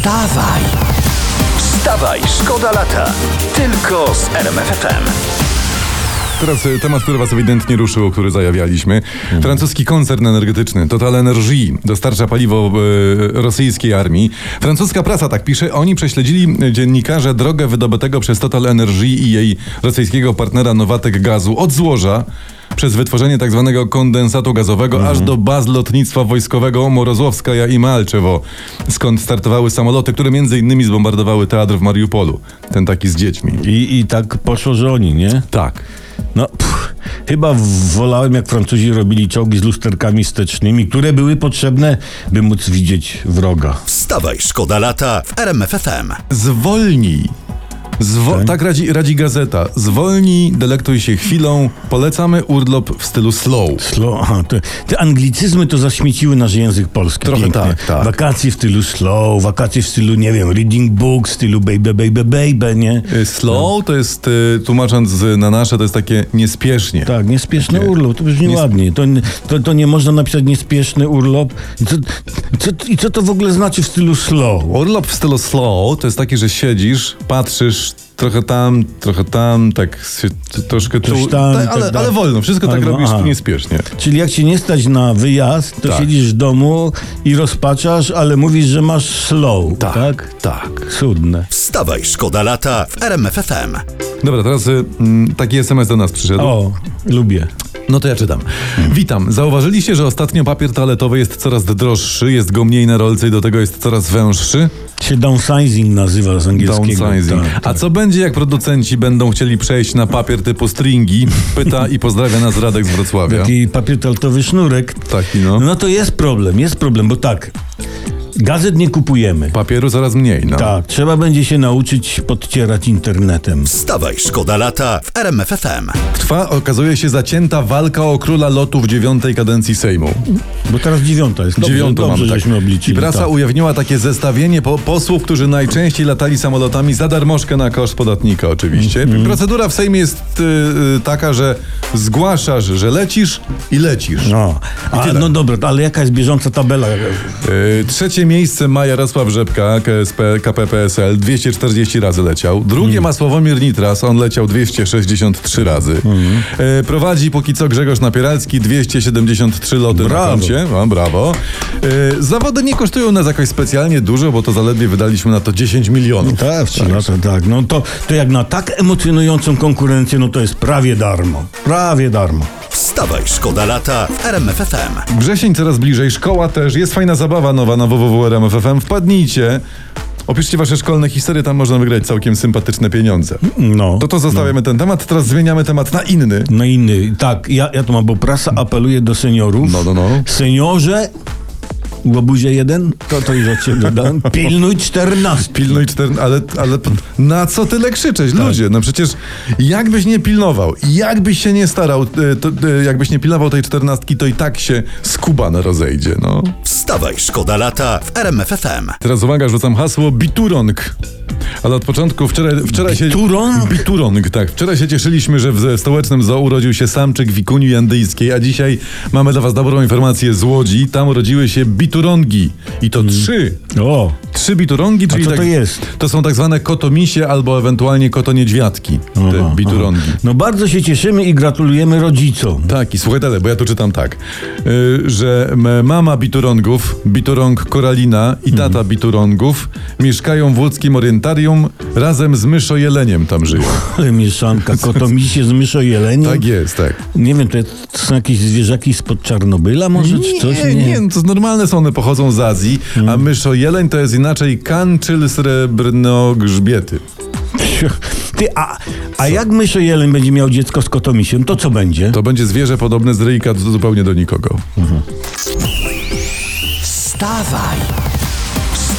Wstawaj! Wstawaj, szkoda lata. Tylko z RMFFM. Teraz e, temat, który was ewidentnie ruszył, który zajawialiśmy. Francuski koncern energetyczny Total Energy dostarcza paliwo e, rosyjskiej armii. Francuska prasa tak pisze. Oni prześledzili e, dziennikarze drogę wydobytego przez Total Energy i jej rosyjskiego partnera Nowatek gazu od złoża przez wytworzenie tak zwanego kondensatu gazowego aż do baz lotnictwa wojskowego Morozłowskaja i Malczewo, skąd startowały samoloty, które między innymi zbombardowały teatr w Mariupolu. Ten taki z dziećmi. I, I tak poszło, że oni, nie? Tak. No, pff, chyba wolałem, jak Francuzi robili czołgi z lusterkami wstecznymi, które były potrzebne, by móc widzieć wroga. Wstawaj, szkoda lata w RMFFM. Zwolnij. Zwo- tak radzi, radzi gazeta. Zwolnij, delektuj się chwilą. Polecamy urlop w stylu slow. Slow, aha, te, te anglicyzmy to zaśmieciły nasz język polski. Trochę Pięknie. tak, tak. Wakacje w stylu slow, wakacje w stylu, nie wiem, reading book, w stylu baby, baby, baby, nie? Y, Slow to jest, y, tłumacząc na nasze, to jest takie niespiesznie. Tak, niespieszny urlop, to brzmi nies- ładnie. To, to, to nie można napisać niespieszny urlop. I co, co, I co to w ogóle znaczy w stylu slow? Urlop w stylu slow to jest taki, że siedzisz, patrzysz trochę tam, trochę tam, tak się, troszkę tu, tam tak, tak ale, dalej. ale wolno, wszystko tak Ale- robisz aha. niespiesznie. Czyli jak cię nie stać na wyjazd, to Tak. siedzisz w domu i rozpaczasz, ale mówisz, że masz slow, tak? tak. Cudne. Wstawaj, szkoda lata w RMFFM. Dobra, teraz y, mm, taki SMS do nas przyszedł. O, lubię. No to ja czytam. Witam. Zauważyliście, że ostatnio papier toaletowy jest coraz droższy, jest go mniej na rolce i do tego jest coraz węższy? Się downsizing nazywa z angielskiego. Downsizing. Tak, A tak. co będzie, jak producenci będą chcieli przejść na papier typu stringi? Pyta i pozdrawia nas Radek z Wrocławia. Taki papier toaletowy sznurek. Taki no. No to jest problem, jest problem, bo tak, gazet nie kupujemy. Papieru coraz mniej, no. Tak, trzeba będzie się nauczyć podcierać internetem. Wstawaj, szkoda lata w RMFFM. Trwa, okazuje się, zacięta walka o króla lotu w dziewiątej kadencji Sejmu. Bo teraz dziewiąta jest. Dobrze, Dziewiątą dobrze, mamy, tak. żeśmy obliczyli. I prasa tak. ujawniła takie zestawienie po, posłów, którzy najczęściej latali samolotami za darmożkę na koszt podatnika oczywiście. Mhm. Procedura w Sejmie jest y, y, taka, że zgłaszasz, że lecisz i lecisz. No, a, no dobra, ale jaka jest bieżąca tabela? Y, trzecie miejsce ma Jarosław Rzepka, KSP, KPPSL, 240 razy leciał. Drugie Mhm. ma Sławomir Nitras, on leciał 263 razy. Mhm. Y, prowadzi póki co Grzegorz Napieralski, 273 loty Brawo. na koncie. No, brawo. Y, zawody nie kosztują nas jakoś specjalnie dużo, bo to zaledwie wydaliśmy na to 10 milionów. Tak, w trzy lata, tak. No to, to jak na tak emocjonującą konkurencję, no to jest prawie darmo. Prawie darmo. Wstawaj, szkoda lata w RMFFM. Wrzesień coraz bliżej, szkoła też, jest fajna zabawa nowa na www.rmf.fm. Wpadnijcie. Opiszcie wasze szkolne historie, tam można wygrać całkiem sympatyczne pieniądze. No. To to zostawiamy ten temat, teraz zmieniamy temat na inny. No inny, tak, ja, ja to mam, bo prasa apeluje do seniorów. No, no, no. Seniorze, łobuzie jeden, to to już od ciebie dodałem, pilnuj czternastki. Pilnuj cztery, ale, ale na co tyle krzyczeć, Tak. ludzie? No przecież jakbyś nie pilnował, jakbyś się nie starał, y, to, y, jakbyś nie pilnował tej czternastki, to i tak się skubana rozejdzie, no. Wstawaj, szkoda lata w RMFFM. Teraz uwaga, rzucam hasło Biturong. Ale od początku wczoraj, wczoraj się... Biturong? Biturong, tak. Wczoraj się cieszyliśmy, że w stołecznym zoo urodził się samczyk wikuni jandyjskiej, a dzisiaj mamy dla was dobrą informację z Łodzi. Tam urodziły się biturongi. I to trzy. O, Trzy biturongi, czyli co tak, to jest? To są tak zwane kotomisie albo ewentualnie kotoniedźwiadki. Te biturongi. no bardzo się cieszymy i gratulujemy rodzicom. Tak, i słuchaj dalej, bo ja tu czytam tak, y, że m- mama biturongów, biturong Koralina i Mhm. tata biturongów mieszkają w łódzkim orientarium razem z myszojeleniem tam żyją. Ale mieszanka, kotomisie z myszojeleniem. Tak jest, tak. Nie wiem, to, jest, to są jakieś zwierzaki spod Czarnobyla może, czy coś? nie, nie, to normalne są, one pochodzą z Azji, a Mhm. myszojeleń to jest inaczej kanczyl srebrnogrzbiety. Ty, a, a jak myszojeleń będzie miał dziecko z kotomisiem, to co będzie? To będzie zwierzę podobne z ryjka zupełnie do nikogo. Wstawaj!